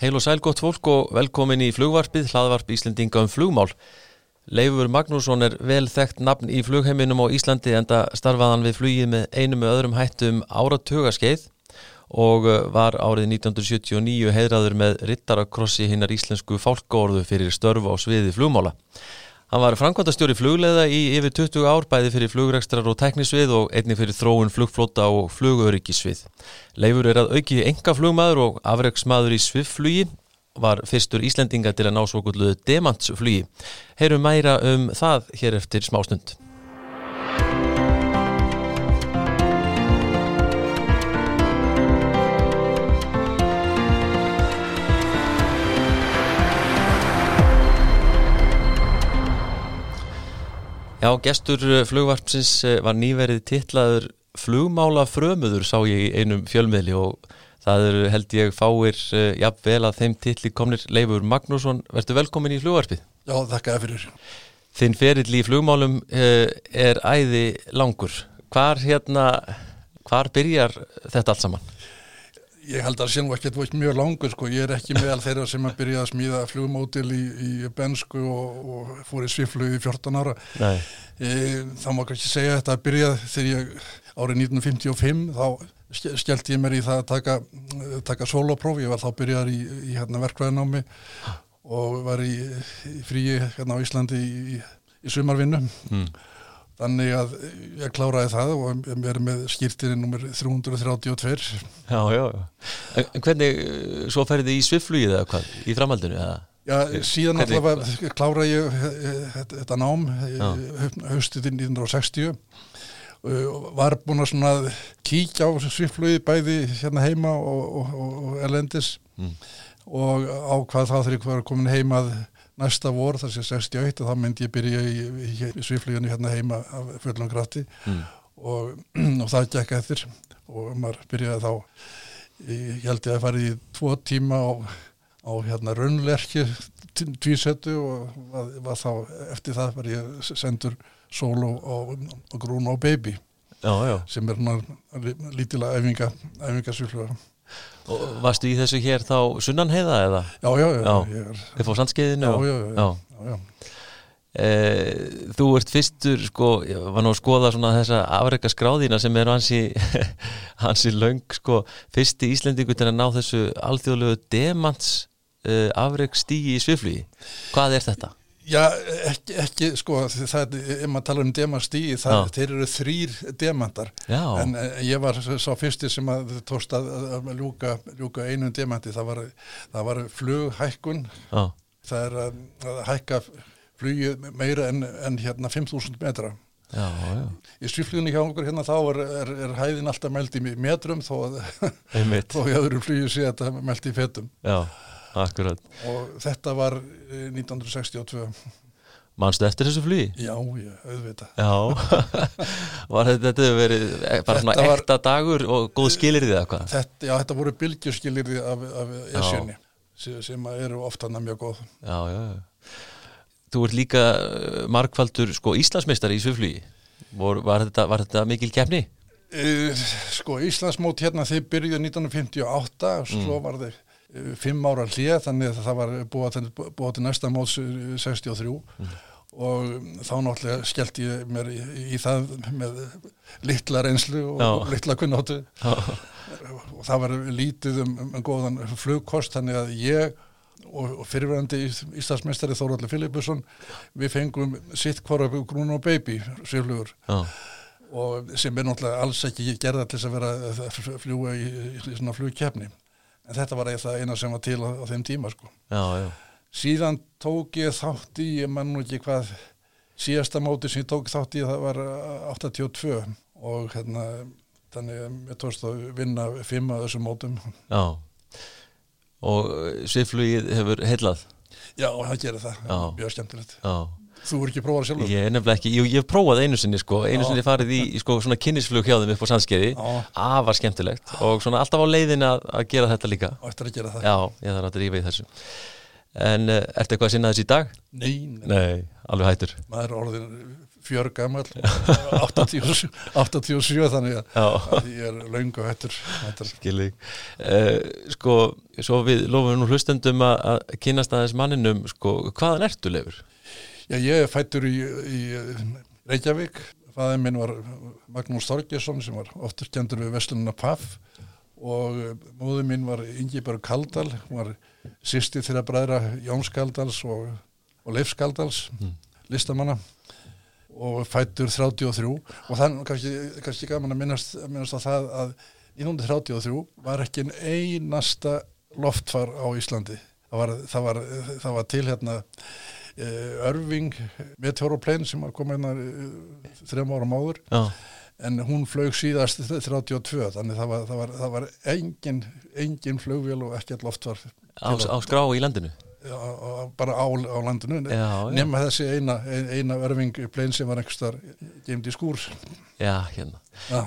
Heil og sæl gott fólk og velkomin í flugvarpið, hlaðvarp Íslendinga um flugmál. Leifur Magnússon er vel þekkt nafn í flugheiminum á Íslandi enda starfaðan við flugið með einu með öðrum hættum áratugaskeið og uh, var árið 1979 heidraður með rittarakrossi hinnar íslensku fálkórðu fyrir störf á sviði flugmála. Hann var framkvæmdastjóri flugleða í yfir 20 ár bæði fyrir flugrekstrar og teknisvið og einni fyrir þróun flugflota og flugöryggisvið. Leifur er að auki enga flugmaður og afreiksmaður í svifflugi var fyrstur Íslendinga til að ná svo gulluðu demantsflugi. Heyrum mæra um það hér eftir smástund. Já, gestur flugvarpsins var nýverið titlaður flugmála frömuður sá ég í einum fjölmiðli og það eru held ég fáir jafnvel að þeim titli komnir Leifur Magnússon. Verður velkomin í flugvarpið? Já, þakka það fyrir. Þinn ferill í flugmálum er æði langur. Hvar hérna, hvar byrjar þetta allt saman? Ég held að það sé nú ekkert mjög langur sko, ég er ekki meðal þeirra sem að byrja að smíða flugmótil í, í bensku og, og fór í sviflug í 14 ára. Nei. E, þá má kannski segja þetta að byrja þegar ég árið 1955 þá skellti ég mér í það að taka, taka solopróf, ég var þá byrjar í, í hérna, verkvæðinámi og var í, í fríi hérna á Íslandi í, í sumarvinnu. Mm. Þannig að ég kláraði það og er með skýrtinni nummer 332. Já, já, já. En hvernig, svo ferði þið í sviflugið eða hvað, í framhaldinu eða? Já, síðan allavega kláraði ég þetta nám haustið 1960 og var búin að svona kíkja á sviflugið bæði hérna heima og, og, og elendis mm. og á hvað þá þegar ég var komin heimað næsta vor þar sem 61 og þá myndi ég byrja í, í, í sviflíðinu hérna heima af fullum grætti mm. og, og það gekk eftir og maður byrjaði þá ég held ég að fara í tvo tíma á, á hérna raunlerki tvísettu og var, var þá eftir það var ég sendur solo og, og grún á baby já, já. sem er lítilega æfinga, æfinga sviflíðar Og varstu í þessu hér þá sunnan heiða eða? Já, já, já. Þið fór sandskeiðinu? Já, já, já. já, já. E, þú ert fyrstur, sko, ég var nú að skoða svona þessa afreika skráðina sem er hansi, hansi laung, sko, fyrsti Íslendingu til að ná þessu alþjóðlegu demants uh, afreik stígi í sviflugi. Hvað er þetta? Já, ekki, ekki sko, það, ef maður tala um demastíi, þeir eru þrýr demantar, en ég var sá fyrsti sem að tóst að, ljúka, ljúka einu demanti, það var, það var flughækkun, Já. það er að, að hækka flugið meira en, en hérna 5.000 metra. Já, já. Í sviflugunni hjá okkur hérna þá er, er, er hæðin alltaf meld í metrum þó að þó í öðru flugið sé að þetta meld í fetum. Já, akkurat. Og þetta var eh, 1962. Manstu eftir þessu flugi? Já, ég auðvita. Já, var þetta, þetta verið bara svona var- ekta dagur og góð skilir þið eða hvað? Þetta, já, þetta voru bylgjuskilirði af, af esjunni sem, eru oft hann mjög góð. Já, já, já. Þú ert líka uh, margfaldur sko Íslandsmeistari í sviflugi. Var, var, þetta, var þetta mikil kefni? Sko, Íslandsmót hérna þið byrjuði 1958 og svo var þið uh, fimm ára hlið þannig að það var búið til, næsta móts uh, 63 og þá náttúrulega skellti ég mér í, í það með litla reynslu og Já. litla kunnáttu. Og það var lítið um, um góðan flugkost þannig að ég og, og fyrirverandi Íslandsmeistari Þóraldur Filipusson við fengum sitt hvora grún og baby sviflugur já, og sem er náttúrulega alls ekki gerða til þess að vera að fljúa í, í svona flugkefni en þetta var það eina sem var til á, á þeim tíma sko. já, já. síðan tók ég þátt í ég mann nú ekki hvað síðasta móti sem ég tók þátt í það var uh, 82 og hérna þannig að ég tókst að vinna fimm af þessum mótum já. Og uh, sviflugið hefur heillað? já, það gerir það, mjög skemmtilegt Já. Þú er ekki prófað sjálfur Ég er nefnilega ekki, ég hef prófað einu sinni sko, einu Já. sinni farið í, sko, svona kynnisflug hjá þeim upp á sandskeiði, afar skemmtilegt og svona alltaf á leiðin að, að gera þetta líka. og eftir að gera það Já, ég þarf að drífa í þessu. En uh, ertu eitthvað að sinna þessu í dag? nei, nei, Nei, alveg hættur. maður er orðin fjör gammal 87, 87 þannig að, að ég er laungu hættur Skilji uh, Sko, svo við lofum nú hlustendum að kynast aðeins manninum sko, hvaðan ertu lefur? Já, ég er fættur í, í Reykjavík. Fæðin minn var Magnús Þorgesson sem var oftur kendur við Vestlununa Paf og móðu mín var Ingiberg Kaldal hún var sýsti þeirra bræðra Jóns Kaldals og, og Leifs Kaldals mm. listamanna. Og fættur 33 og þannig kannski, kannski gaman að minnast, minnast á það að 1933 var ekki einn einasta loftfar á Íslandi. Það var, það var, það var til hérna Örving Meteoroplein sem var komið hérna þrejum árum áður. Já. en hún flög síðast 32 þannig það var, var, var engin, engin flugvél og ekkert loftfar á, á skrá í landinu? Bara á, á landinu nema þessi eina, eina örfingplein sem var einhverstar geimt í skúr. Já, hérna. Já.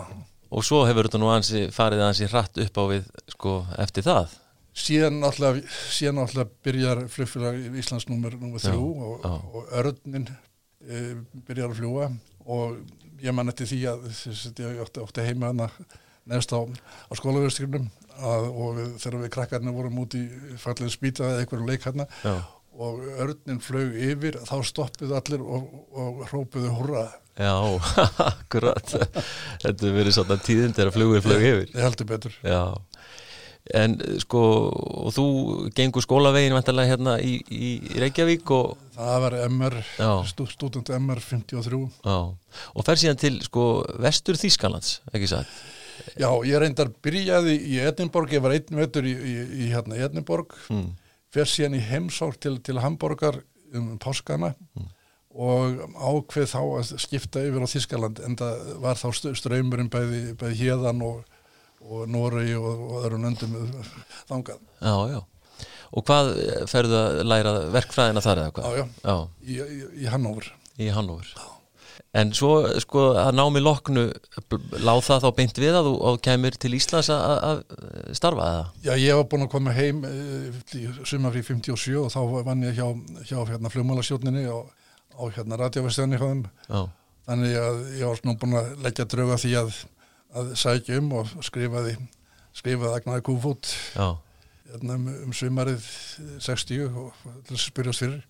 Og svo hefur þetta nú ansi, farið ansi hratt upp á við sko, eftir það Síðan alltaf, síðan alltaf byrjar flugfélag í Íslands nummer 3 og, og örninn e, byrjar að fljúa og ég man eftir því að ég átti, átti heima hana neðst á, á skólaverðstíkunum og við, þegar við krakkarnir vorum út í fallin spýta eða einhverju leik hérna. Já. og örnin flög yfir þá stoppuðu allir og, og hrópuðu hurra Já, akkurat. Þetta verið svona tíðin þegar flugið flög yfir. Ég heldur betur. Já En sko, og þú gengur skólavegin vantarlega hérna í, í Reykjavík og... Það var MR, stú, stúdent MR 53 Já, og fer síðan til sko vestur Þýskalands, ekki satt? Já, ég reyndar byrjaði í Edinborg, ég var einn vetur í, í, í hérna Edinborg, mm. fer síðan í heimsók til, til Hamburgar um páskana mm. og ákveð þá að skipta yfir á Þískaland en það var þá ströymurinn bæði, bæði hérðan og, og Noregi og, og öðrum löndum þangað. Já, já. Og hvað ferðu að læra verkfræðina þar eða hvað? Já, já, já. Í, í, í Hannófur. Í Hannófur. Já. En svo sko að námi loknu láð það þá beint við að þú kemur til Íslands að starfa eða? Já, ég var búin að koma heim í sumafri 57 og þá vann ég hjá, hjá hérna fljómálasjóninni og á hérna radioverstöðinni þeim. Já. Þannig að ég var svona búin að leggja drauga því að, að sækja um og skrifaði, skrifaði Agnar Kúfút. Hérna, um, um sumarið 60 og þess að spyrjast fyrir.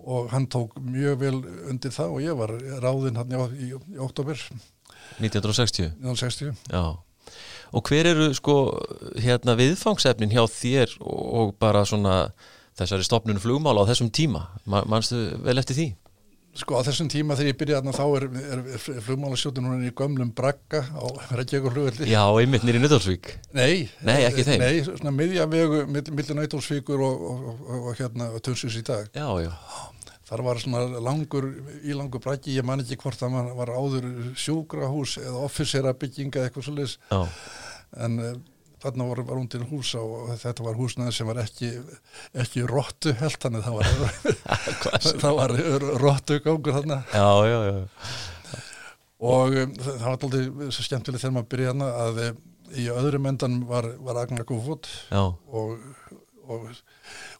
Og hann tók mjög vel undir það og ég var ráðinn hann í, í oktober 1960 1960 Já. og hver eru sko hérna viðfangsefnin hjá þér og bara svona þessari stopnunu flugmála á þessum tíma? Mannstu vel eftir því? Sko á þessum tíma þegar ég byrjaði þá er, er, er flugmálasjótun hún í gömlum brakka á Reykjavík flugveldi Já, einmitt nýri Nautalsvík Nei, nei, ekki þeim. Nei, svona miðjavegu millir Nautalsvíkur og, og, og, og hérna Tunsus í dag. Já, já. Þar var svona langur, ílangur brakki, ég man ekki hvort það var áður sjúkrahús eða offisera bygginga eitthvað svolítið en uh, þarna var, var hún til hús og þetta var húsnaði sem var ekki, ekki róttu held þannig það var, það var róttu gangur þarna já, já, já. og um, það var alltaf svo skemmtileg þegar maður byrjaði að um, í öðrum endan var, var Agnar Gófút og, og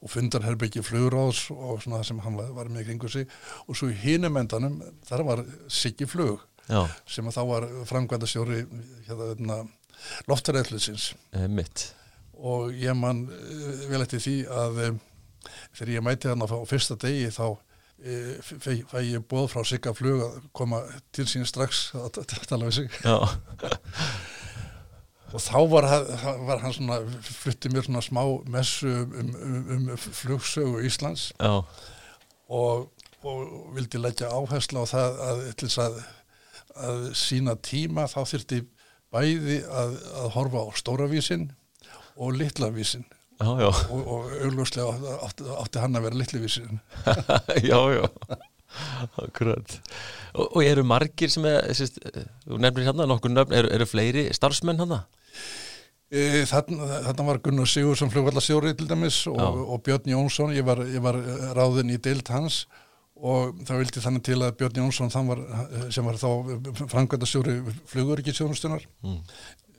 og fundarherbyggi flugráðs og svona sem hann var með kringu sig og svo í hinum endanum þar var Siggi Flug Já. sem að þá var framkvæmda stjóri hérna, loftaræðlusins og ég man eh, vel eftir því að um, þegar ég mæti hann á fyrsta degi þá e, fæ ég bóð frá Sigga Flug að koma til sín strax að tala við sig. Og þá var, var hann svona fluttið mér svona smá messu um, um, um flugsögu Íslands. Og, og vildi leggja áherslu á það að, að, að sína tíma þá þurfti bæði að, að horfa á stóravísin og litlavísin og, og auglúslega átti, átti hann að vera litlavísin Já, já. Akkurat. Og, og eru margir sem er, sérst, þú nefnir hérna nokkur nöfn, eru, eru fleiri starfsmenn hérna? E, þarna var Gunnar Sigursson flugvallasjóri til dæmis og, og Björn Jónsson, ég var, ég var ráðin í deilt hans og það vildi þannig til að Björn Jónsson var, sem var þá frangvændasjóri flugurikisjónustunar mm.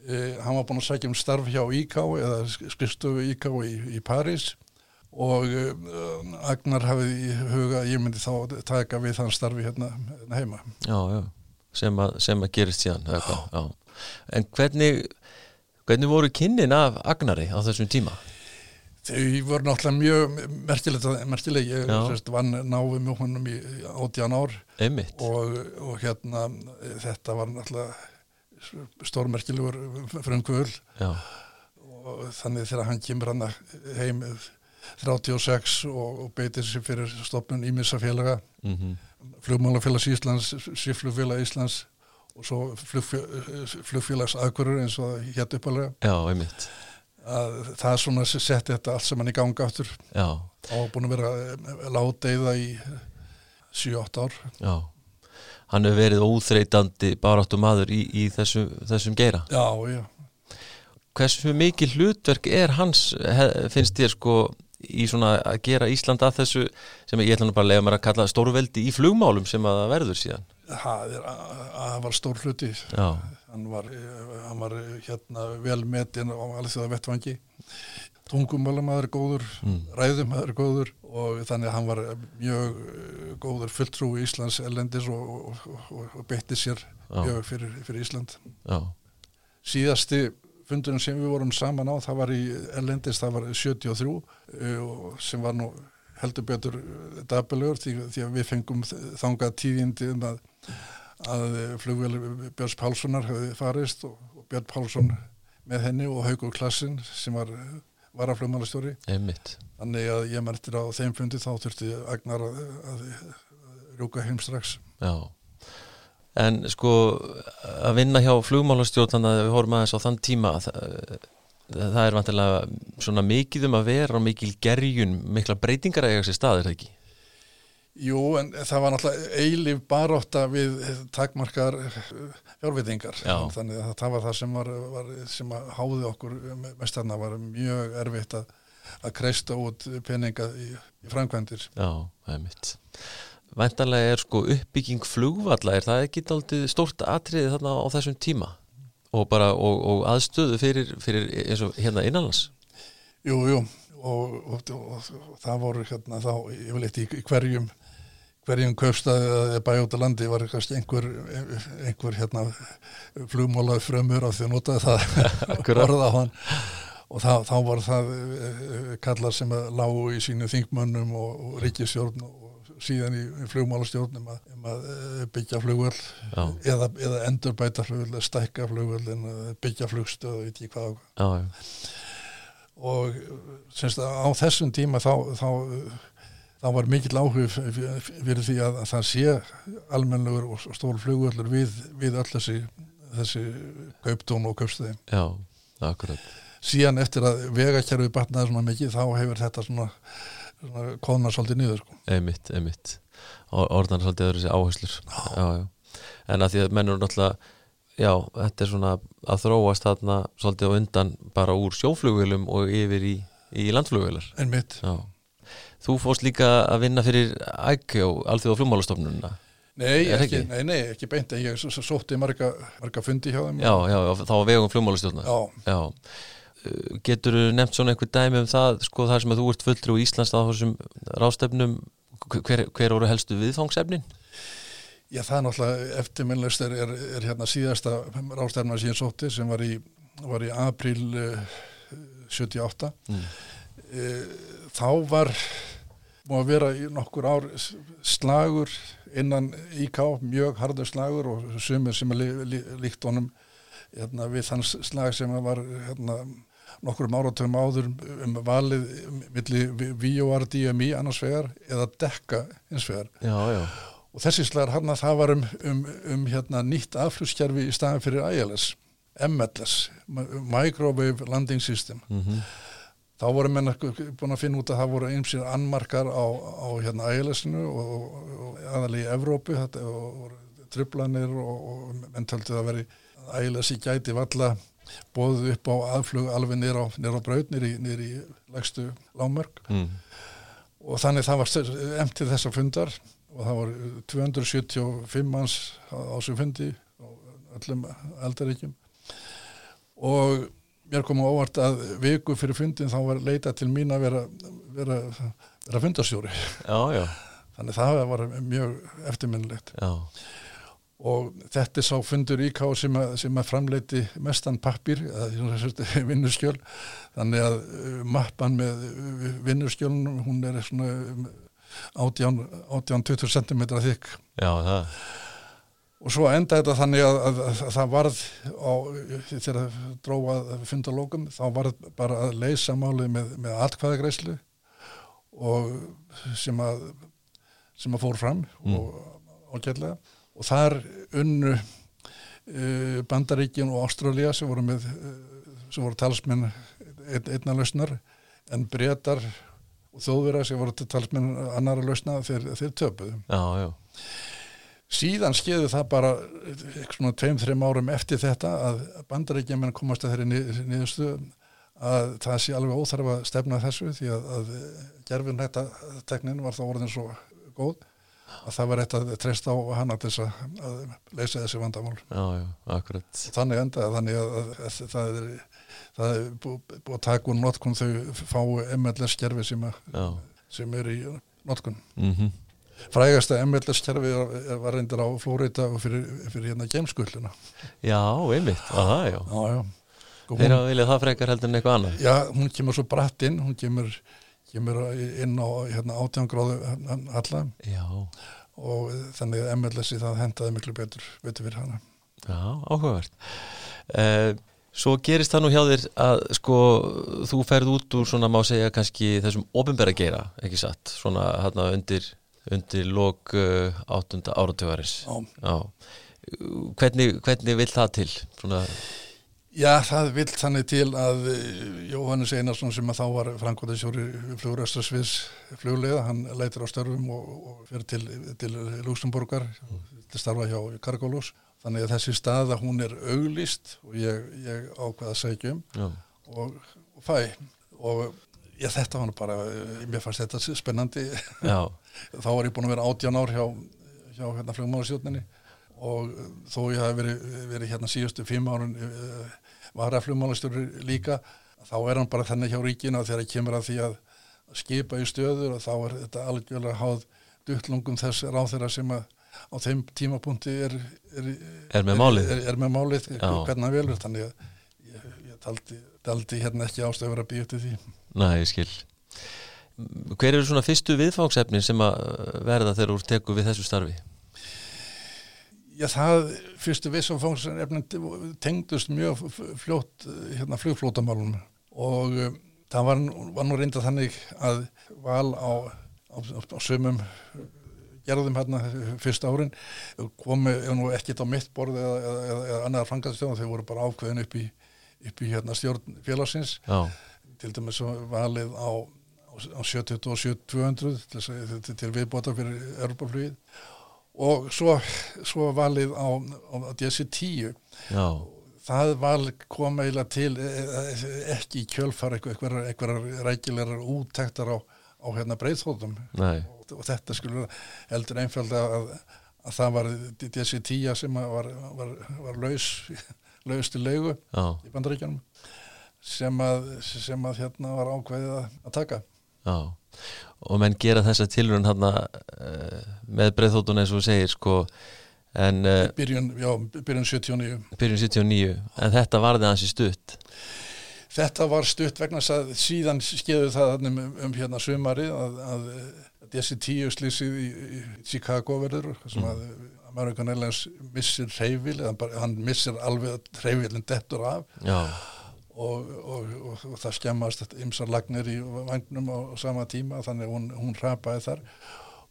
e, hann var búin að sækja um starf hjá IK eða skrifstofu IK í, í París og uh, Agnar hafið í huga ég myndi þá taka við þann starfi hérna, hérna heima Já, já, sem að, sem að gerist síðan. Já. En hvernig hvernig voru kynnin af Agnari á þessum tíma? Þau voru náttúrulega mjög merkileg, ég sérst, vann náðu mjög honum í átján ár. Og, og hérna þetta var náttúrulega stórmerkilegur frumkvöld og þannig þegar hann kemur hann heim 36 og, og beitir sér fyrir stopnun Ímissafélaga mm -hmm. flugmálafélags Íslands Siflugfélag Íslands og svo flugfélags aðgurur eins og hétt uppalega Já, einmitt að það svona setti þetta allt sem hann í ganga áttur og búin að vera eh, láteiða í 7-8 ár. Já, hann hefur verið óþreytandi baráttum aður í, í þessum, þessum geira. Já, já. Hversu mikið hlutverk er hans finnst þér sko í svona að gera Ísland að þessu sem ég ætla nú bara að lega mér að kalla stórveldi í flugmálum sem að verður síðan Það var stór hluti hann var, hann var hérna vel metinn á alveg það vettvangi tungumálamaður góður mm. ræðumæður er góður og þannig að hann var mjög eh, góður fulltrú í Íslands ellendis og, og, og, og beitti sér Já. mjög fyrir, fyrir Ísland Já. síðasti fundunum sem við vorum saman á það var í ellendis, það var 73 eh, sem var nú heldur betur dabalögur því, því að við fengum þangað tíðindi um að að flugvel Björns Pálssonar hefði farist og, og Björn Pálsson með henni og Haugur Klassin sem var varaflugmálastjóri. Þannig að ég mærtir á þeim fundi þá þurfti Agnar að, að, að rúka heim strax. Já. En sko að vinna hjá flugmálastjórn þannig að við horfum aðeins á þann tíma það, það er vantilega svona mikið um að vera og mikil gerjun mikla breytingar að eiga sér staðir, ekki? Jú, en það var náttúrulega eilif baróta við takmarkar eh, fjárvitingar þannig að það var það sem, var, var, sem háði okkur mest þarna var mjög erfitt að, að kreista út peninga í, í framkvæmdir. Já, það er mitt Væntanlega er sko uppbygging flugvalla er það ekki aldrei stórt atriði þarna á þessum tíma og, bara, og, og aðstöðu fyrir, fyrir eins og hérna innanlands? Jú, jú og, það voru hérna þá yfirleitt í, í hverjum hverjum köfstaði eða bæjóta landi var einhver, einhver hérna, flugmálað frömmur af því að notaði það orða á hann. Og þá, þá var það eh, kallar sem lágu í sínu þingmönnum og, og ríkisjórn og síðan í, í flugmálastjórnum að, um að eh, byggja flugvöld eða, eða endur bæta flugvöld eða stækka flugvöld en byggja flugstöð og veit ég hvað og semst á þessum tíma þá, þá, þá var mikill áhug fyrir því að, að það sé almenlegur og stór flugvöldur við, við öll þessi, þessi kauptón og kaupstæðin Já, akkurat. Síðan eftir að vegakjærfið batnaði svona mikið þá hefur þetta svona konar svolítið niður sko. Emitt, emitt Orðan svolítið öðru þessi áherslur. Já. Já, já. En að því að mennur náttúrulega já, þetta er svona að þróast þarna svolítið á undan bara úr sjóflugvelum og yfir í, í landflugvelar En mitt Þú fórst líka að vinna fyrir æggjó alþjóða flugmálastofnununa Nei, ekki, nei, nei, ekki beint ég sótti marga, marga fundi hjá þeim. Já, já, þá var vegum flugmálastofnuna Já, já. Uh, Getur nefnt svona einhver dæmi um það sko þar sem að þú ert fulltrú í Íslands á þessum rástefnum hver, hver voru helstu viðfangsefnin? Já, það er náttúrulega eftirminnlegst er, er, er hérna síðasta rástefna síðan sótti sem var í, var í april uh, 78 mm. uh, þá var múið að vera í nokkur ár slagur innan IK mjög hardur slagur og sumir sem er lí, lí, líkt honum hérna, við þann slag sem var hérna, nokkur áratöfum áður um valið millir VORDMI annars vegar eða dekka eins vegar. Já, já. Og þessi slagar hann að það var um, um, um hérna, nýtt afflugskjærfi í staðan fyrir ILS, MLS Microwave Landing System. Mm -hmm. þá voru menn búin að finna út að það voru einsýr anmarkar á, á hérna, ILS-inu og, og, og aðalegi í Evrópu þetta, og triplanir og menn tölti að veri ILS í gæti valla bóðið upp á aðflug alveg nýra á, á braut, nýra í legstu lámörk mm. og þannig það var emtið þessa fundar og það var 275 manns á sem fundi og öllum eldaríkjum og mér kom á óvart að viku fyrir fundin þá var leita til mín að vera vera, vera fundarstjóri. Já, já. þannig það var mjög eftirminnilegt og þetta er sá fundur íká sem, að, sem að framleiti mestan pappir vinnurskjöl þannig að uh, mappan með uh, vinnurskjölunum hún er svona 18-20 cm þykk. Já það. Og svo enda þetta þannig að, að, að, að það varð á, þegar dróað fundalókum, þá varð bara að leysa málið með, með allkvæðagreyslu og sem að sem að fór fram mm. og ágætlega og þar unnu uh, Bandaríkin og Ástrálja sem voru með uh, sem voru talsmenn ein, einna lausnar en breytar og þóðvera sem voru talsmenn annara lausna þeir, þeir töpuðu. Já, já. Síðan skeiðu það bara svona tveim-þreim árum eftir þetta að bandarækjumenn komast að þeirri niðurstu að það sé alveg óþarf að stefna þessu því að, að gerfin þetta teknin var þá orðin svo góð að það var eitt að treysta á hana til að leysa þessi vandamál. Já, já, Þannig enda, þannig að, að, að það er það er búið að taka úr notkun þau fái MLS gerfi sem, sem er í notkun. Mm frægasta MLS-kerfi var reyndir á Flórida og fyrir, fyrir hérna gemskulluna Já, einmitt, aha, já, já. Þeir hafa viljað það frekar heldur en eitthvað annað. Já, hún kemur svo bratt inn hún kemur, kemur inn á hérna, átjángráðu alla Já. Og þannig að MLS-i það hendaði miklu betur, betur fyrir hana. Já, áhugavert. Uh, Svo gerist það nú hjá þér að sko þú ferð út úr svona má segja kannski þessum ofinbæra geira, ekki satt, svona hérna undir undir lok uh, áttunda áratögarins hvernig, hvernig vil það til? Svona... Já, það vil þannig til að uh, Jóhannes Einarsson sem að þá var frangvöldasjóri fluguröstarsviðs fluglega, hann leitur á störfum og, og fyrir til, til Luxemburgar mm. til starfa hjá Kargólós þannig að þessi staða hún er auglist og ég, ég ákveða að segja um og, og fæ og Já, þetta var bara, mér fannst þetta spennandi. þá var ég búin að vera 18 ár hjá, hjá hérna flugmálasjóninni og þó ég hafi verið, verið hérna síðustu fimm árun uh, var að flugmálastjóri líka, þá er hann bara þenni hjá ríkina þegar ég kemur að því að skipa í stöður og þá er þetta algjörlega háð duttlungum þess ráð þeirra sem að á þeim tímapunkti er, er, er með málið, er, er með málið hvernig það velur, þannig að ég, ég taldi, taldi hérna ekki ástöður að býja til því. Næ, ég skil Hver eru svona fyrstu viðfáksefnin sem að verða þegar úr teku við þessu starfi? Já, það fyrstu viðfáksefnin tengdust mjög fljótt hérna flugflótamálunum og um, það var, var nú reynda þannig að val á, á, á sömum gerðum hérna fyrst árin komi nú ekkit á mitt borð eða, eða, eða annar frangastöðum, þeir voru bara ákveðin upp í, upp í hérna stjórn félagsins. Já. Til dæmis valið á, á 727-200 til, til viðbóta fyrir Europaflugið og svo, svo valið á, á DC-10 það val kom eiginlega til e, e, ekki í kjölfar eitthvað rækilegar úttektar á, á hérna breyðþóðum og, og þetta skulle heldur einfald að, að það var DC-10 sem var, var, var laus laus til leigu í bandaríkjanum sem að, sem að hérna var ákveðið að taka Já, og menn gera þessa tilrun hérna uh, með breyðþóttun eins og segir sko en uh, byrjun, já, byrjun 79 byrjun 79, en þetta var það hansi stutt. Þetta var stutt vegna að síðan skeiðu það um, um hérna sömari að, að þessi tíu slísið í, í Chicago verður sem að Amerikan Airlines missir reyfil, hann missir alveg reyfilin dettur af. Já Og, og, og, og það skemmast ymsar lagnir í vagnum á, á sama tíma þannig hún, hún rapaði þar.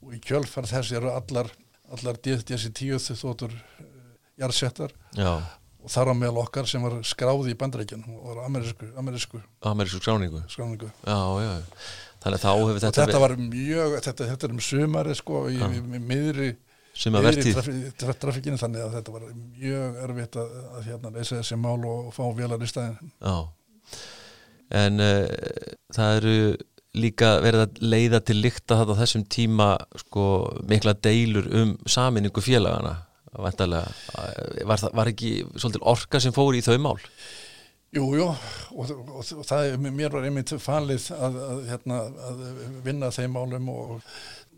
Og í kjölfar þessi eru allar allar þessi tíuð þóttur uh, jarðsettar. Og þar á meðal okkar sem var skráði í bandreikin og var amerísku amerísku, amerísku skráningu, skráningu. Já, já. þannig að þá hefur þetta þetta var mjög, þetta, þetta er um sumari sko í, í, í miðri sem að verði í trafíkinu þannig að þetta var mjög erfitt að, að hérna leysa þessi mál og fá vélar í staðin Já. En uh, það eru líka verið að leiða til líkta þetta á þessum tíma sko mikla deilur um saminningu félagana var, það, var ekki orka sem fór í þau mál? Jú, jú, og, og, og það mér var einmitt falið að, að, hérna, að vinna þeim málum og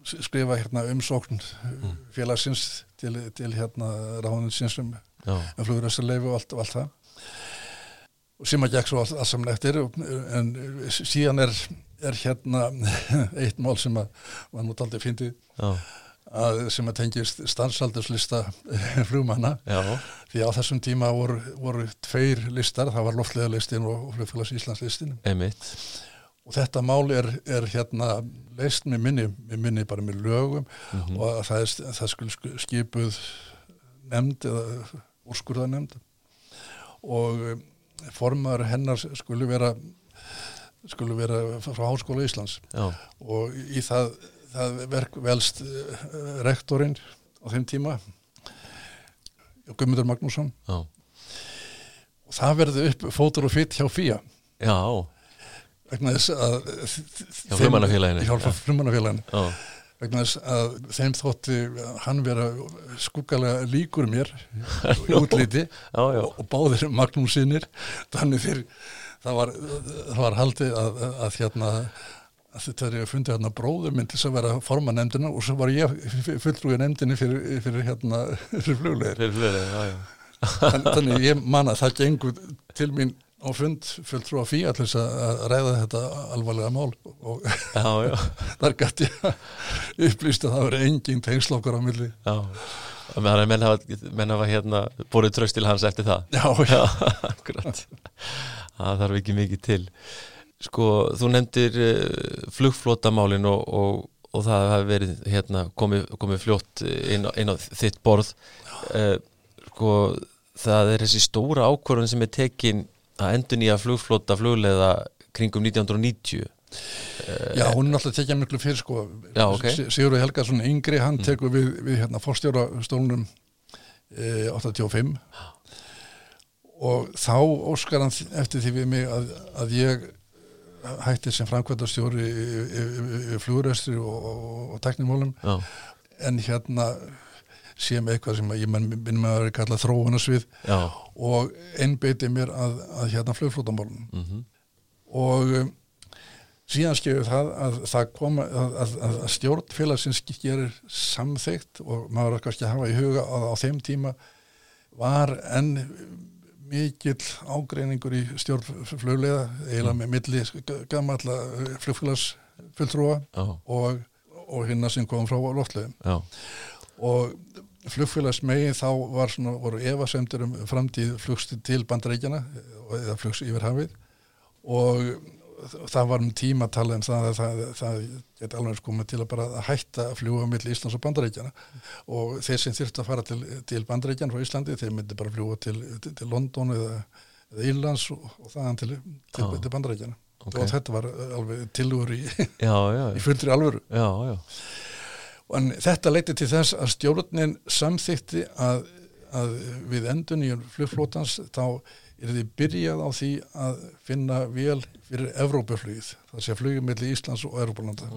skrifa hérna, umsókn mm. félagsins til, til hérna, ráðuninsins um, um fluguröstarleifu og allt, allt það. Og sem að gekk svo allt, allt saman eftir en síðan er, er hérna eitt mál sem að var nút aldrei fyndið að, sem að tengist stansalderslista flugmanna. Já. því á þessum tíma voru, voru tveir listar, það var loftlega listin og flugfélags Íslandslistin og þetta mál er, er hérna leist með minni, með minni bara með lögum mm -hmm. og það, er, það skul skipuð nefnd eða úrskurða nefnd og eh, formar hennar skulu vera skulu vera frá Háskóla Íslands Já. og í það það verk velst uh, rektorinn á þeim tíma Guðmundur Magnússon Já. og það verði upp fótur og fyrt hjá FIA Já vegna þess að hjá flumannafélaginu vegna þess að þeim þótti hann vera skuggalega líkur mér útliti já, já. Og, báðir Magnúsinir þannig fyrir það var, það var haldið að, að, að hérna þetta er að fundi hérna bróður minn til að vera forma nefndina og svo var ég fulltrúið nefndinni fyrir, fyrir hérna fyrir flugleir þannig ég man að það gengur til mín á fund fulltrú að fí að ræða þetta alvarlega mál. Og já, já. þar gæti ég upplýst að það veri engin tengslokkar á milli. Já, að menn hafa, menn hafa hérna búið tröst til hans eftir það. Já, já, akkurat. Það þarf ekki mikið til. Sko, þú nefndir uh, flugflótamálin og, og, og það hefur verið hérna, komið, komið fljótt inn á, inn á þitt borð. Uh, sko, það er þessi stóra ákvörðun sem er tekin að endur nýja flugflóta flugleða kringum 1990. Uh, Já, hún er alltaf tekjað miklu fyrir sko. Já, ok. Sigurður Helgarsson yngri, hann mm. tekur við, við hérna, fórstjórastólunum 85 og þá óskar hann eftir því við mig að, að ég hættir sem framkvæmdarstjóri í fluguröstri og, og, og teknimólum en hérna sem eitthvað sem ég minnum að vera kallað þróunarsvið og einbeiti mér að, að hérna flugflótamólum mm -hmm. og um, síðan skefur það að það koma að, að stjórn félagsins gerir samþygt og maður er kannski að hafa í huga að á þeim tíma var enn mikill ágreiningur í stjórnfluglega eiginlega með milli gamalla eh, flugfélagsfulltrúa og, og hinna sem kom frá loftlegin og flugfélagsmegin þá var svona, voru evasemtur um framtíð flugst til bandarækjana eða flugs yfir hafið. Og það var um tíma að tala um það að það, það geti alveg komið til að bara að hætta að fljúa millir Íslands og Bandaríkjana og þeir sem þurfti að fara til, til Bandaríkjan frá Íslandi, þeir myndi bara fljúa til, til, til London eða, eða Írlands og, og þaðan til, til ah, Bandaríkjana okay. og þetta var alveg tilúr í, í fullri alvöru. Já, já. En þetta leiti til þess að stjórnin samþýtti að, að við endun í flugflótans þá er því byrjað á því að finna vel fyrir Evrópaflugið, það sé flugið melli Íslands og Evrópalanda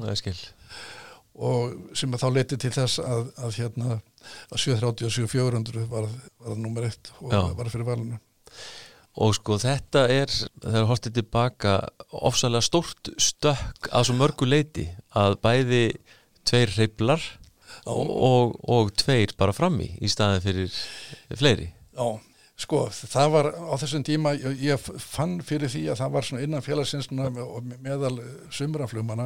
og sem þá leti til þess að, að hérna að 730 og 7400 var, var það nummer eitt og Já. var fyrir valinu. Og sko þetta er þegar hortið tilbaka ofsalega stórt stökk að svo mörgu leiti að bæði tveir reyflar og, og, og tveir bara frammi í staðin fyrir fleiri. Já Sko, það var á þessum tíma, ég, ég fann fyrir því að það var svona innan félagsins meðal sumraflumana,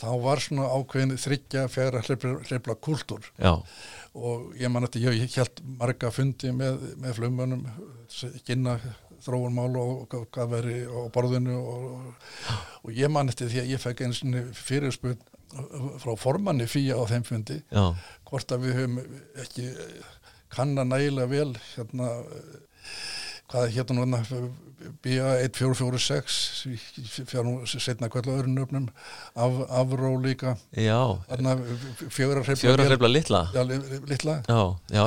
þá var svona ákveðin þryggja fjara hlifla kultúr Já. og ég man að ég held marga fundi með, með flumunum, kynna þróunmál og hvað veri á borðinu og, og ég man eftir því að ég fekk eins og fyrirspunn frá formanni fýja á þeim fundi, Já. hvort að við höfum ekki kannan nægilega vel hérna hvað er hérna núna BA1446 setna kvöldu öðrun öfnum af, afró líka. Fjögur að hrefla litla? Já, litla. Já, já,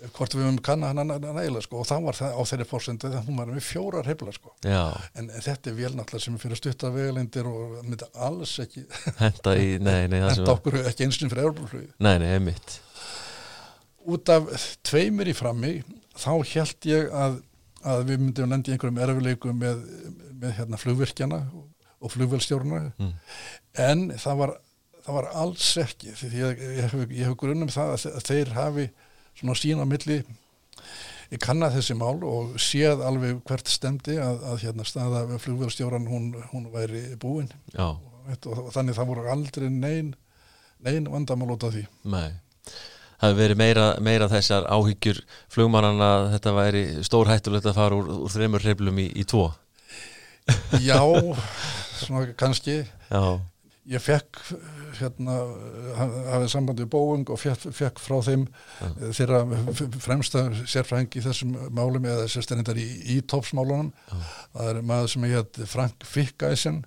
já, BA já, 146 mitt já, já hvort við höfum kannan hann nægilega sko. Og þá var það á þeirri fórsendu þegar hún var með fjórar hefla sko. En þetta er vel náttúrulega sem fyrir stutta vegalindir og myndi alls ekki henda í, nei, nei henda okkur ekki einsinn fyrir euroflugið Nei, nei, heimitt Út af tveimur í frammi þá held ég að, að við myndum lendi einhverjum erfileikum með, með hérna flugvirkjana og flugvelstjórna mm. en það var, það var alls ekki því ég, ég hef, hef grunnum það að þeir hafi svona sín á milli. Ég kanna þessi mál og séð alveg hvert stemdi að, að hérna staða flugvelstjóran hún, hún væri búin. Og, og þannig það voru aldrei neyn neyn vandamál út af því. Nei. Það hefur verið meira, meira þessar áhyggjur flugmannan að þetta væri stór hættulegt að fara úr, úr þreymur hreiflum í, í tvo. Já, svona kannski. Já Ég fekk hérna hafið samband við Boeing og fekk, fekk frá þeim ja. þeirra fremsta sérfræng í þessum málum eða sérstænindar í, í toppsmálunum ja. það er maður sem ég heit Frank Fickæsen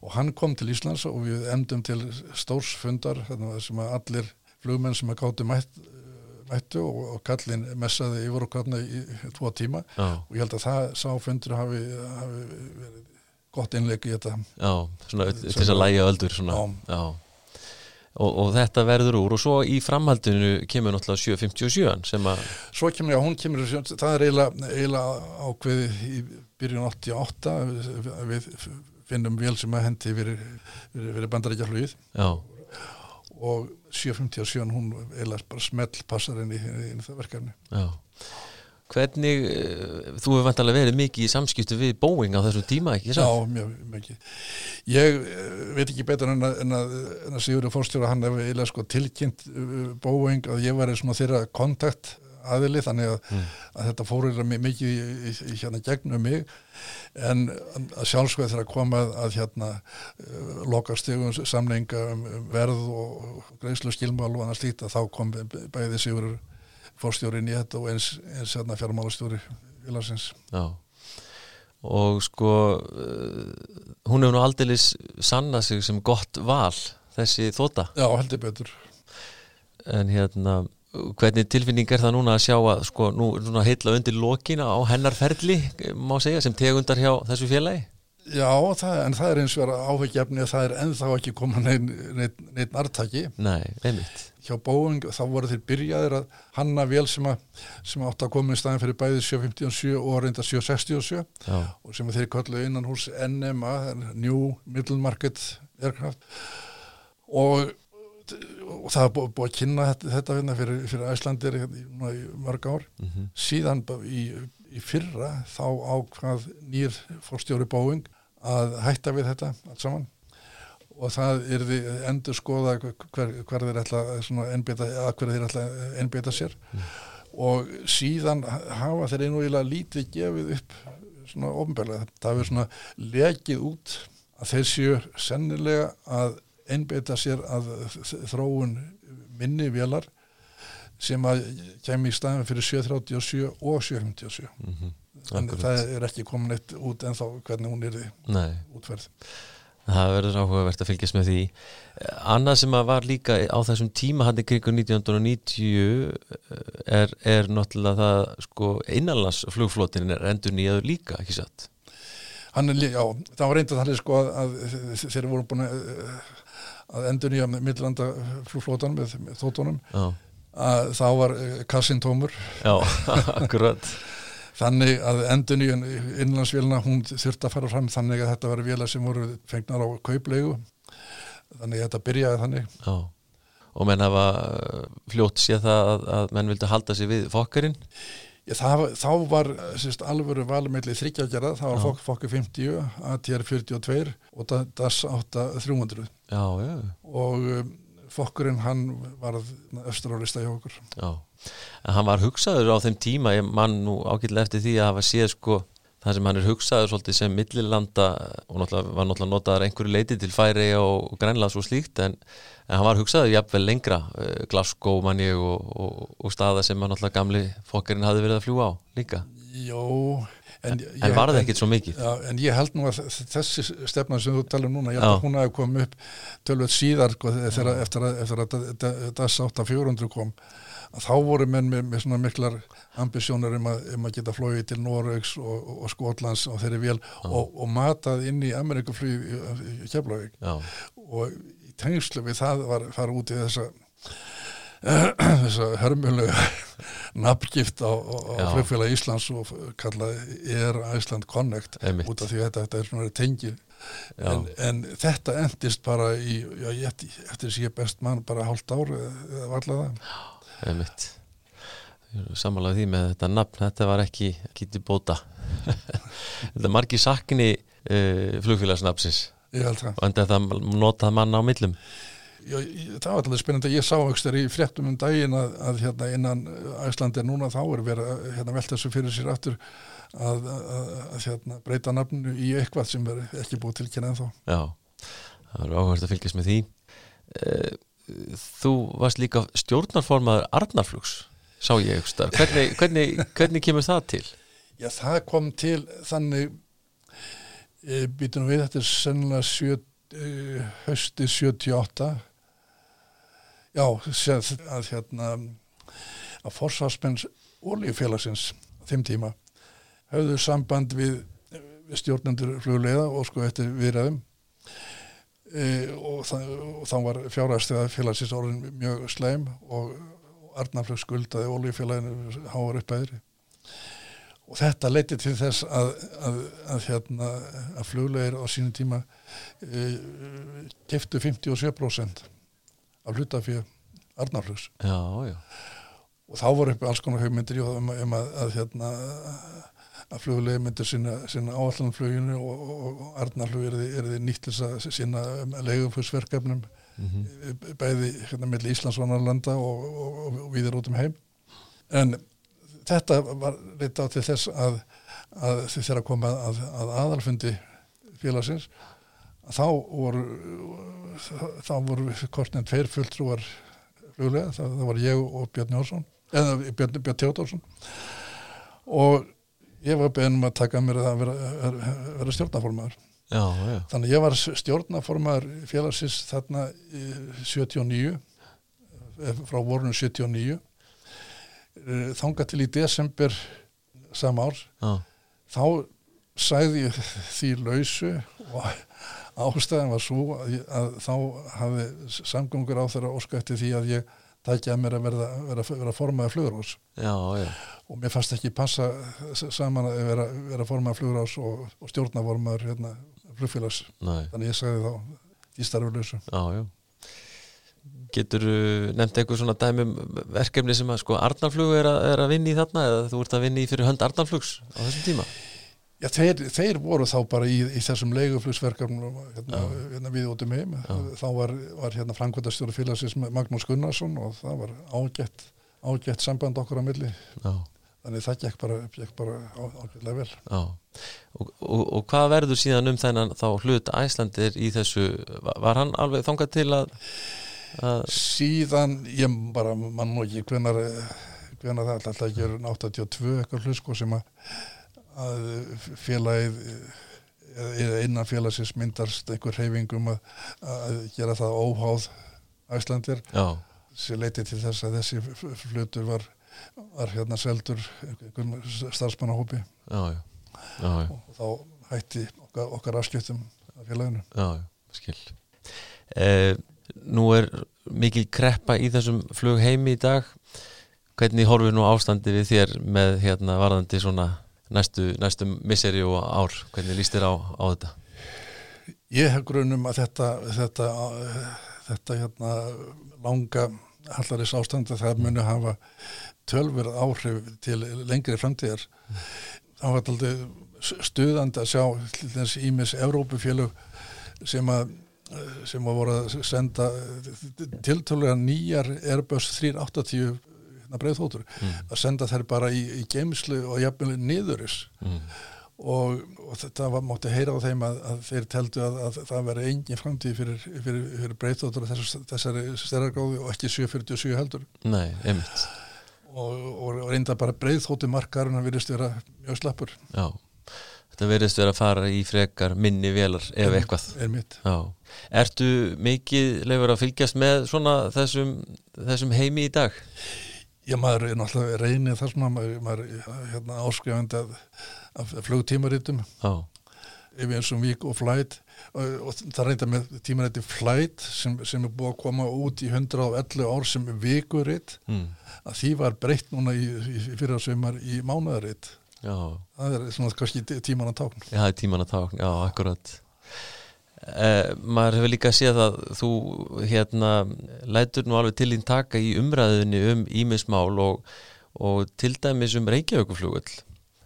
og hann kom til Íslands og við endum til stórsfundar sem að allir flugmenn sem að gáti mætt, mættu og, og kallin messaði yfir og kallin í tvo tíma Já. og ég held að það sáfundur hafi, hafi verið gott innleik í þetta. Já, svona til þess að læja öldur svona. Já, Já. Og, og þetta verður úr og svo í framhaldinu kemur náttúrulega 757 sem að Svo kemur, já, hún kemur það er eiginlega, eiginlega ákveði í byrjun 88 við finnum vel sem að hendi fyrir, fyrir, fyrir bandarækjaflugið og 757 hún eiginlega bara smell passar inn í, inn í það verkefni. Já Hvernig, eh, þú hefur vantilega verið mikið í samskiptu við Boeing á þessu tíma, ekki svo? Já, mjög mikið. Ég eh, veit ekki betur en að, en að, að Sigurður Fórstjóra hann hefur eiginlega sko tilkynnt eh, Boeing að ég var svona þeirra kontakt aðili þannig að, mm. að þetta fórir mikið í, í, í hérna gegnum mig en að sjálfsveið þeirra komað að hérna lokastegum samlinga um verð og greiðslu skilmál og annars lítið að þá kom bæðið Sigurður fórstjórin í þetta og eins, eins hérna fjármálastjóri vilarsins Já. Og sko uh, hún hefur nú aldeilis sanna sig sem gott val þessi þóta Já, heldur betur. En hérna, hvernig tilfinning er það núna að sjá að sko nú, núna heitla undir lokina á hennarferli má segja sem tegundar hjá þessu félagi? Já, það, en það er eins og áhugjefni að það er ennþá ekki koma neitt nartaki Nei, einmitt Hjá Boeing þá voru þeir byrjaðir að hanna vel sem, að, sem átt að koma í staðin fyrir bæðið 757 og reynda 767 Já. og sem þeir kallu innan hús NMA, New Middle Market Aircraft og, og það er búið að kynna þetta, þetta hérna fyrir, fyrir Æslandir í, í mörg ár mm -hmm. síðan í í fyrra þá ákvað nýr fórstjóri Boeing að hætta við þetta allt saman og það er því endur skoða hver, hver þeir ætla að ennbytta sér. Mm. og síðan hafa þeir einu íla lítið gefið upp svona ofnbörlega, það hefur svona lekið út að þeir séu sennilega að ennbytta sér að þróun minni vélar sem að kemur í staðin fyrir 737 og 757 mm -hmm. þannig það er ekki komin eitt út en þá hvernig hún er útferð Það verður áhugavert að fylgjast með því. Annað sem að var líka á þessum tíma hann í krigur 1990 er, er náttúrulega það sko innanlandsflugflótin er endur nýjaður líka, ekki satt? Hann er líka, já, það var reyndað þannig sko að, að þeir voru búin að, að endur nýja millanda flugflótan með, með þóttunum Já. Að þá var eh, kassin tómur. Já, akkurat Þannig að enduníun innlandsvélina hún þurfti að fara fram þannig að þetta var vila sem voru fengnar á kauplegu þannig að þetta byrjaði þannig. Já, og menn hafa eh, fljótt séð það að, að menn vildi halda sig við fokkarinn? Það, þá var sérst, alvöru valmeili þryggjagjara, það var fokk, fokki 50 ATR 42 og DAS 8 300 Já, já. Og um, fokkurinn hann var östrálista hjá okkur. Já, en hann var hugsaður á þeim tíma ég mann nú ágætilega eftir því að hafa séð sko það sem hann er hugsaður svolítið sem millilanda og náttúrulega var náttúrulega notaður einhverju leiti til færi og grænlaðs og slíkt en, en hann var hugsaður jafnvel lengra uh, Glasgow manni og, og, og staða sem hann náttúrulega gamli fokkurinn hafi verið að fljúa á líka. Jó En, en, en var það ekkit svo mikið? Já, en ég held nú að þessi stefna sem þú talar um núna, ég held að hún hafi komið upp tölvöld síðar sko, þegar, eftir að, eftir að DAS 8400 kom að þá voru menn með, með svona miklar ambisjónur um, um að geta flóið til Norraugs og, og, og Skotlands og þeirri vel og, og matað inn í Amerikaflug í Keflavík. Og í tengslu við það var fara út í þessa þess að hörmulega nafngift á, á flugfélag Íslands og kallaði er Ísland Connect Einmitt. út af því að þetta, þetta er svona tengi en, en þetta endist bara í, já, ég, eftir að ég best mann bara hálft ár eða varlega það. Samanlega því með þetta nafn þetta var ekki, til bóta. Þetta margi sakni uh, flugfélagsnafnsins. Og enda það notað manna á millum það var alltaf spennandi ég sá aukstur í fréttum um daginn að, að hérna, innan Æslandi núna þá er verið að hérna, velta þessu fyrir sér aftur að, að, að hérna, breyta nafnu í eitthvað sem er ekki búið tilkynna en þá Já, það er áhverð að fylgjast með því. Eh, Þú varst líka stjórnarformaður Arnarflugs sá ég aukstar, hvernig, hvernig, hvernig kemur það til? Já, það kom til þannig e, býtum við, þetta er sennilega sjö, e, hösti 78 já, að hérna að forsvarsmenns ólífélagsins þeim tíma höfðu samband við, stjórnendur flugleiða og sko eftir viðræðum. E, og, það, og þá var fjárhæðstöða félagsins orðin mjög sleim og Arnarflög skuldaði ólífélaginu háar upp aðri og þetta leiti til þess að, að, að, hérna, að fluglegir á sínum tíma e, keftu 57% af hlutafið já. og þá voru upp alls konar hugmyndir um, um að hérna, að fluglegir myndir sinna, sinna áallanfluginu og, og, og Arnarflug er þið nýtt þess að sinna leguflugsverkefnum mm -hmm. bæði hérna melli Íslandsvanarlanda og, og viðir út um heim en þetta var reyta á til þess að, að þið þeirra koma að, að aðalfundi félagsins að þá voru þá voru kortnið tveir fulltrúar fluglega, það, það var ég og Björn Jónsson eða Björn, Björn Tjóðarsson og ég var beðnum að taka mér að vera, vera, vera stjórnaformaður já, já. þannig ég var stjórnaformaður félagsins þarna 79 frá vorunum 79 þanga til í desember sama ár já. þá sæði ég því lausu og ástæðan var svo að, að þá hafi samgöngur á þeirra óskætti því að ég tækja að mér að verða, verða, verða formaði flugurás og mér fannst ekki passa saman að vera, vera formaði flugurás og, og stjórnaformaður hérna, flugfélags. Þannig ég sagði þá í starfu lausu. Já, já. Getur nefnt eitthvað svona dæmum verkefni sem að sko Arnarflug er að, er að vinna í þarna eða þú ert að vinna í fyrir hönd Arnarflugs á þessum tíma? Já, þeir, þeir voru þá bara í, í þessum leiguflugsverkefnum hérna, hérna við út um heim. Þá var, var hérna Frankværtastjóru félagsins Magnús Gunnarsson og það var ágætt, ágætt samband okkur á milli. Já. þannig það gekk bara, gekk bara á, ágætlega vel. Og, og, og hvað verður síðan um þennan þá hlut Æslandir í þessu? Var hann alveg þongað til að Uh, síðan ég bara mann og ekki hvenar, hvenar það alltaf ekki er 82 eitthvað hlusko sem að, að félagið eða innan félagsins myndast einhver reyfingum að, að gera það óháð Æslandir sem leiti til þess að þessi flutur var, var hérna seldur starfsmannahópi. Og þá hætti okkar, okkar afskiptum af félaginu. Já, skil. Eh, nú er mikil kreppa í þessum flugheimi í dag. Hvernig horfið nú ástandi við þér með hérna varðandi svona næstu, næstu misseri og ár hvernig líst þér á, á þetta? Ég hef grunum að þetta þetta, þetta hérna langa hallaris ástandi það muni hafa tölverð áhrif til lengri framtíðar þá var þetta aldrei stuðandi að sjá þessi ímis Evrópufélug sem að sem að voru að senda tiltölulega nýjar Airbus 380 breyðþóttur mm. að senda þær bara í, í geimslu og jafnvel niðuris mm. og, og þetta var, mátti heyra á þeim að, að þeir teldu að, að það veri engin framtíð fyrir, fyrir, fyrir breyðþóttur þess, þessari stærargáði og ekki 747 heldur Nei, einmitt og, og reynda bara breyðþóttu markarinn að virðist vera mjög slappur Já Þetta verðist verið að fara í frekar minni velar ef eitthvað. Er mitt. Já. Ertu mikið leifur að fylgjast með svona þessum, þessum heimi í dag? Já, maður er náttúrulega reynið þar svona, maður, maður er hérna, áskrifandi af, af flugtímarítum. Já. yfir eins og vík og flæt og, og það reynda með tímarætti flæt sem, sem er búið að koma út í 111 ár sem vikuritt mm. að því var breytt núna í, í, í fyrirsveimar í mánuðaritt það er svona kannski tíman að tákn Já, það er tíman að tákn, já, akkurat eh, maður hefur líka séð að þú hérna lætur nú alveg til þín taka í umræðinni um ímismál og, og til dæmis um Reykjavíkuflugull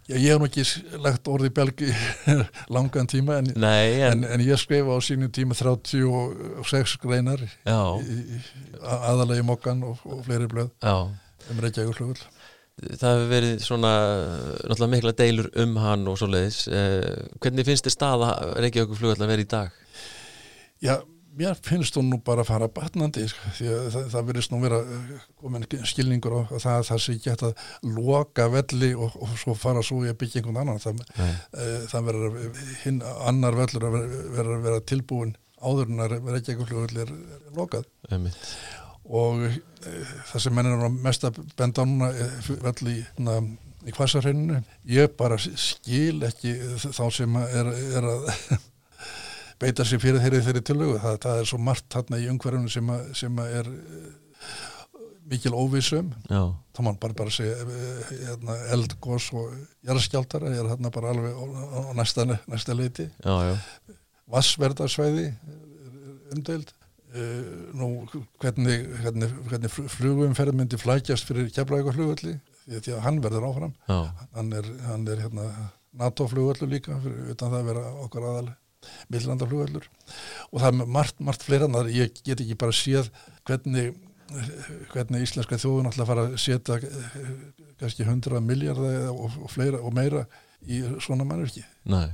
Já, ég hef nú ekki lagt orði belgi langan tíma en, Nei, en, en, en ég skrifa á sínum tíma 36 greinar aðalega í mokkan og, og fleiri blöð já. um Reykjavík Það hefur verið svona náttúrulega mikla deilur um hann og svo leiðis eh, hvernig finnst þið stað að Reykjavík flugall að vera í dag? Já mér finnst hún nú bara að fara batnandi sko, því að það, það verðist nú vera eh, komin skilningur og það að það sé ekki hægt að loka velli og, og svo fara svo í að byggja einhvern annan. Það, e, það verður hinn annar vellur að vera, vera tilbúin áður en að vera ekki fljóðvelli er lokað. Einmitt. og e, það sem mennir mest að benda núna velli í, í hvasarheininu ég bara skil ekki þá sem er, er að beita sér fyrir þeirri þeirri tilögu það, það er svo margt þarna í umhverjum sem, sem er uh, mikil óvísum þá mann bara bara segja uh, hérna, eldgós og jarðskjáltara er þarna bara alveg á næsta, næsta leiti. Vassverdarsvæði umdeild. Uh, nú hvernig, hvernig, hvernig flugumferð myndi flækjast fyrir keflaðið flugulli því að hann verður áfram. Hann er, hann er hérna, NATO flugullu líka fyrir, utan það að vera okkar aðalega millandaflugveldur og það er margt, margt fleira en það ég get ekki bara séð hvernig, hvernig íslenska þjóðun að fara að setja eh, kannski hundra miljardar og, og fleira og meira í svona mannverki Nei,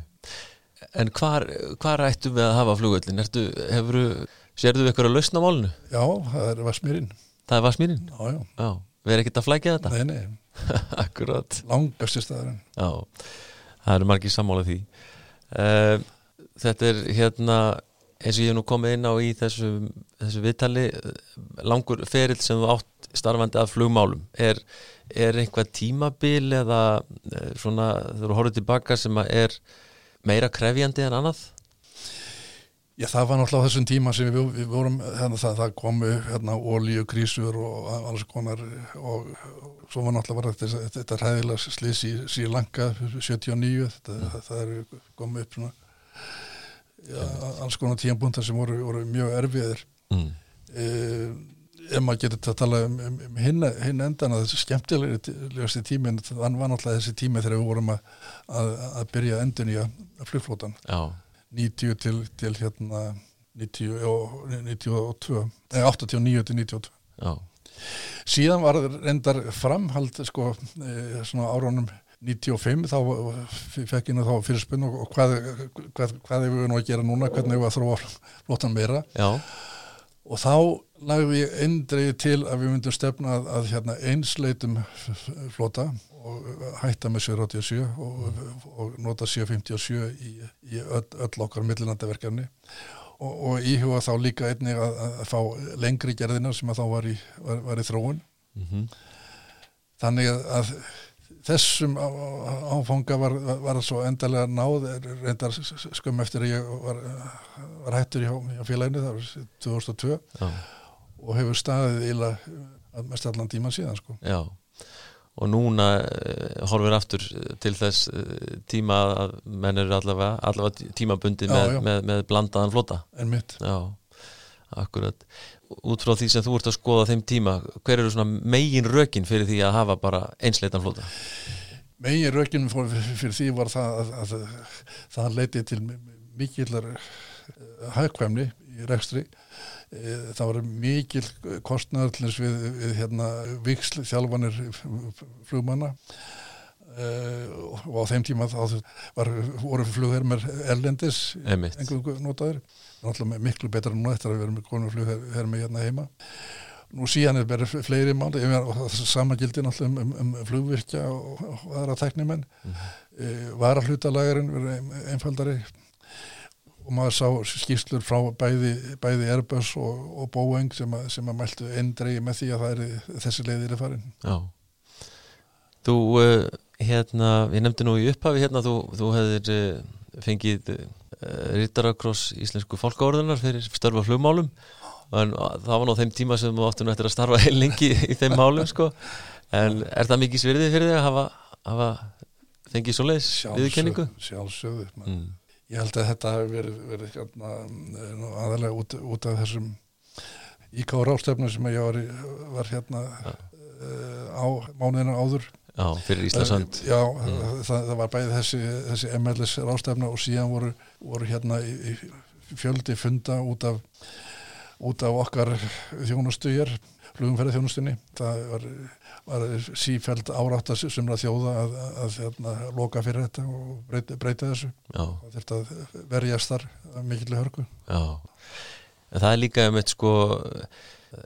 en hvar, hvar ættum við að hafa hefuru, sérðu við eitthvað að lausna málunu? Já, það er Vasmýrin Það er Vasmýrin? Já, já, já. Við erum ekkert að flækja þetta? Nei, nei. Akkurat. Langast í staðarinn Já, það eru margir sammálað því. Uh, þetta er hérna eins og ég hef nú komið inn á í þessu, þessu viðtali langur ferill sem þú átt starfandi að flugmálum er, er einhvað tímabil eða eh, svona þegar þú horfður tilbaka sem er meira krefjandi en annað? Já það var náttúrulega þessum tíma sem við, við vorum hérna, það, það komu hérna, ólíu krísur og alls konar og, og svo var náttúrulega þetta, þetta ræðilega slís í Sýrlanka 79 þetta, mm. það, það er komið upp svona ja, alls konar tíanbúntar sem voru, voru mjög erfiðir mm. uh, ef maður getur að tala um, um, um hinn, endan að þessi skemmtilegasti tímin þann var náttúrulega þessi tími þegar við vorum að, að, að byrja endun í að flugflótan 90 til, til hérna 90 og 92 eða 89 til 92 Já. síðan var reyndar framhald sko e, svona áraunum 95 þá fekk ég nú þá fyrirspunn og, hvað, hvað, hvað er við nú að gera núna, hvernig er við að þróa flottan meira Já. og þá lagðum við eindreið til að við myndum stefna að, að hérna, einsleitum flota og hætta með 787 og, og nota 757 í, í öll, öll okkar millinandaverkefni og, og íhuga þá líka einnig að, að fá lengri gerðina sem að þá var í, var, var í þróun mm -hmm. þannig að þessum áfanga var, var svo endalega náð reyndar skum eftir að ég var, var hættur hjá, hjá félaginu það var 2002 Já. og hefur staðið íla mest allan tíman síðan sko. Já, og núna uh, horfum við aftur til þess uh, tíma að menn eru allavega, allavega tímabundi já, með, já. Með, með blandaðan flota En mitt Já, akkurat út frá því sem þú ert að skoða þeim tíma hver eru svona megin rökin fyrir því að hafa bara einsleitan flóta? Megin rökin fyrir því var það að, að, að það leiti til mikillar hægkvæmni eh, í rekstri. Eh, það var mikil þess við, við hérna, viksl þjálfanir flugmanna. Uh, og á þeim tíma þá var, voru flughermer erlendis einhverjum notaður náttúrulega miklu betra núna eftir að við erum með konuflughermi hérna heima. Nú síðan er bara fleiri mál og sama gildi náttúrulega um, um, um flugvirkja og, og aðra teknimenn mm -hmm. uh, varahlutalagarinn verið einfaldari. Og maður sá skýrslur frá bæði, bæði Airbus og, og Boeing sem að, sem að mæltu endregi með því að það er þessi leiðir er farin. Já. Þú uh, hérna, ég nefndi nú í upphafi hérna, þú, þú hefðir uh, fengið uh, Rittarakross Íslensku fólkáorðunar fyrir störfa flugmálum en það var ná þeim tíma sem þú áttu nættir að starfa heil lengi í þeim málum sko en er það mikið svirðið fyrir þig að hafa, hafa fengið svo leiðis viðkenningu? Sjálfsögðu mm. ég held að þetta hefur verið, verið hérna, aðalega út, út af þessum íkára ástefnu sem ég var, var hérna ja. uh, á mánuðina áður Já, fyrir Íslasand Já, mm. það, það var bæðið þessi, þessi MLS rástefna og síðan voru, voru hérna í, í fjöldi funda út af út af okkar þjónustu hér flugumferði þjónustunni það var, var sífæld árátt að sumra þjóða að, að, að, hérna, loka fyrir þetta og breyta, breyta þessu. Já. það þurft að verjast þar mikilvæg hörku. Já, en það er líka um eitt sko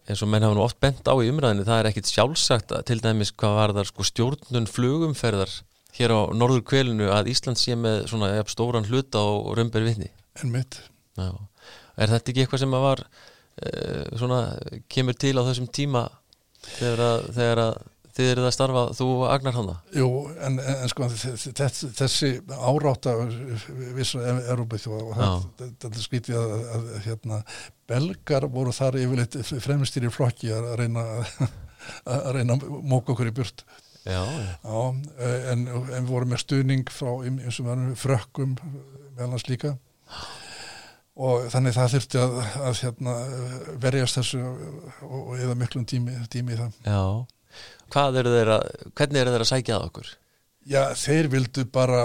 eins og menn hafa nú oft bent á í umræðinu það er ekkit sjálfsagt að til dæmis hvað var þar sko stjórnun flugumferðar hér á norður kvelinu að Ísland sé með svona stóran hluta og römbir vitni En mitt Já. Er þetta ekki eitthvað sem að var uh, svona kemur til á þessum tíma þegar að, þegar að þið eruð að starfa, þú og Agnar Hanna Jú, en, en sko þessi, af vissu Európa og þetta er skvítið að, að hérna, belgar voru þar yfirleitt fremstýri flokki að reyna að reyna að móka okkur í burt. Já, já. en, en við vorum með stuðning frá eins og verðum frökkum meðlans líka. Og þannig það þurfti að, að hérna, verjast þessu og, og eða miklum tími, tími í það. Já Eru þeirra, hvernig eru þeirra að sækja að okkur? Já, þeir vildu bara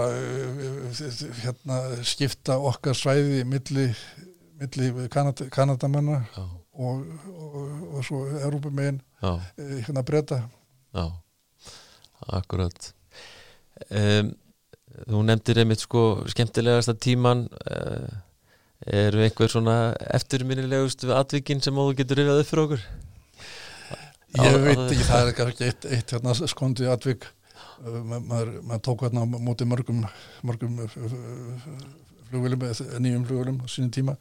hérna, skipta okkar svæði milli, milli Kanad Kanadamanna og, og, og svo Európamegin hérna breyta Já, akkurat um, Þú nefndir einmitt sko skemmtilegasta tíman uh, eru einhver svona eftirminnilegust við atvikinn sem þú getur rifjað upp fyrir okkur? Ég veit ekki, það er ekki eitt, eitt hérna, skondi atvik. Maður, maður tók hérna á móti mörgum mörgum uh, flugvelum, nýjum flugvelum á sínum tíma.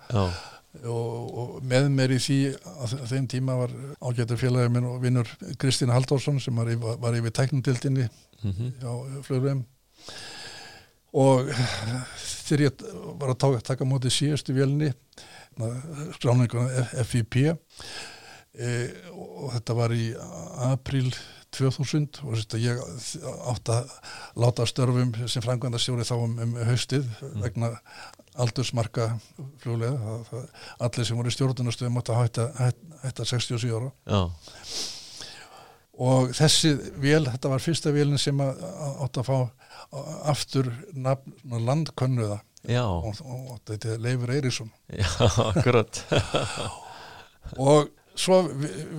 Og, og með mér í því að þeim tíma var ágættur félagið minn og vinnur Kristín Halldórsson sem var, var yfir tæknundildinni mm -hmm. á flugvelum og þegar ég var að taka, taka móti síðustu vélni skráningun FIP e, og þetta var í april 2000 og þetta, ég átt að láta störfum sem frangvænda stjóri þá um, um haustið mm. vegna aldursmarka fljóðlega allir sem voru í stjórnunastöðum átt að hætta, hætta 67 ára. Já. og þessi vél, þetta var fyrsta vélin sem átt að fá aftur nafn, landkönnuða. Og, og, og þetta er Leifur Eirísson Já, akkurat. Og svo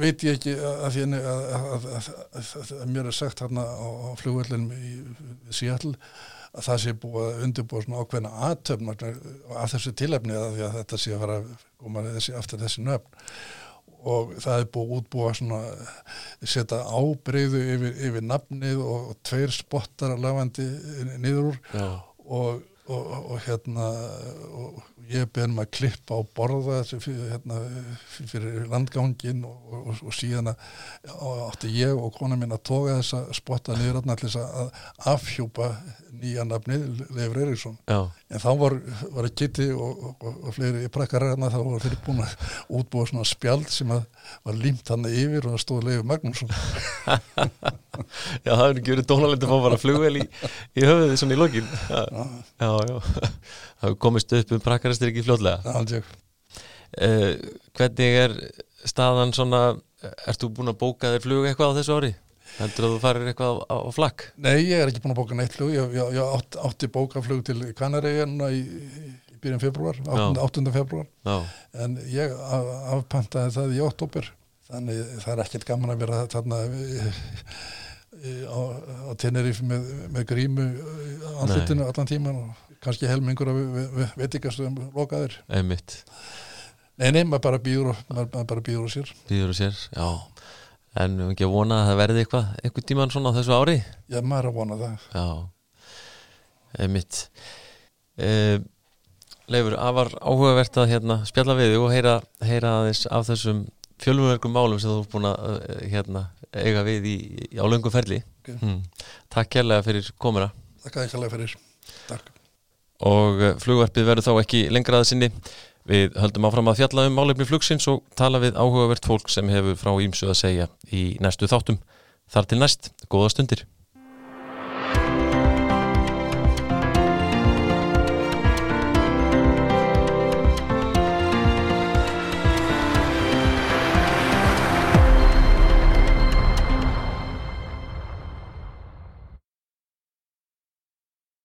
veit ég ekki að, að, að, að mér er sagt hérna á, á flugvöldinum í Seattle að það sé búið að undirbúa svona ákveðna aðtöfn af þessu tilefni að því að þetta sé að fara að koma þessi, aftur þessi nöfn. Og það er búið útbúa svona setja ábreyðu yfir, yfir nafnið og, og tveir spottar að lafandi niður úr. Og, og, og hérna og ég beðum að klippa á borða fyrir, hérna, fyrir landgangin og, og, og síðan átti ég og kona mín að toga þess að spotta niður allir að afhjúpa nýja nafni Leifur Eiríksson. En þá var, var geti og, og fleiri prakkaræðna þá var þeirri búin að útbúa svona spjald sem að var límt hann yfir og það stóð Leifur Magnússon Já það hefur ekki verið dónalegt að fá bara flugvel í, í höfuði svona í lokin Já, já, já það komist upp um prakkarastir ekki fljóðlega uh, hvernig er staðan svona ertu búin að bóka þér flug eitthvað á þessu ári? Heldur þú að þú farir eitthvað á, á flakk? Nei, ég er ekki búin að bóka neitt flug ég, ég, ég átti, átti bókaflug til Kanaríðan í, í byrjun februar 8. 8. februar Já. en ég afpantaði það í óttúper þannig það er ekkert gaman að vera þarna á, á Tenerife með, með grímu á andlutinu allan tíman og kannski helmingur að veitikastum lokaður einmitt. Nei, nei, maður bara býður og, sér. Býður og sér, já. En við ekki að vona að það verði eitthvað eitthvað tíman svona þessu ári? Já, maður er að vona það. Já, einmitt. Eh, Leifur, afar áhugavert að hérna, spjalla við og heyra, heyra aðeins af þessum fjölumverkum málum sem þú er búin að eh, hérna, eiga við í, á löngu ferli okay. hm. Takk kærlega fyrir komina Takk kærlega fyrir Takk og eh, flugvarpið verður þá ekki lengraða sinni. Við höldum áfram að fjalla um málefni flugsins og tala við áhugavert fólk sem hefur frá ímsu að segja í næstu þáttum. Þar til næst, góða stundir.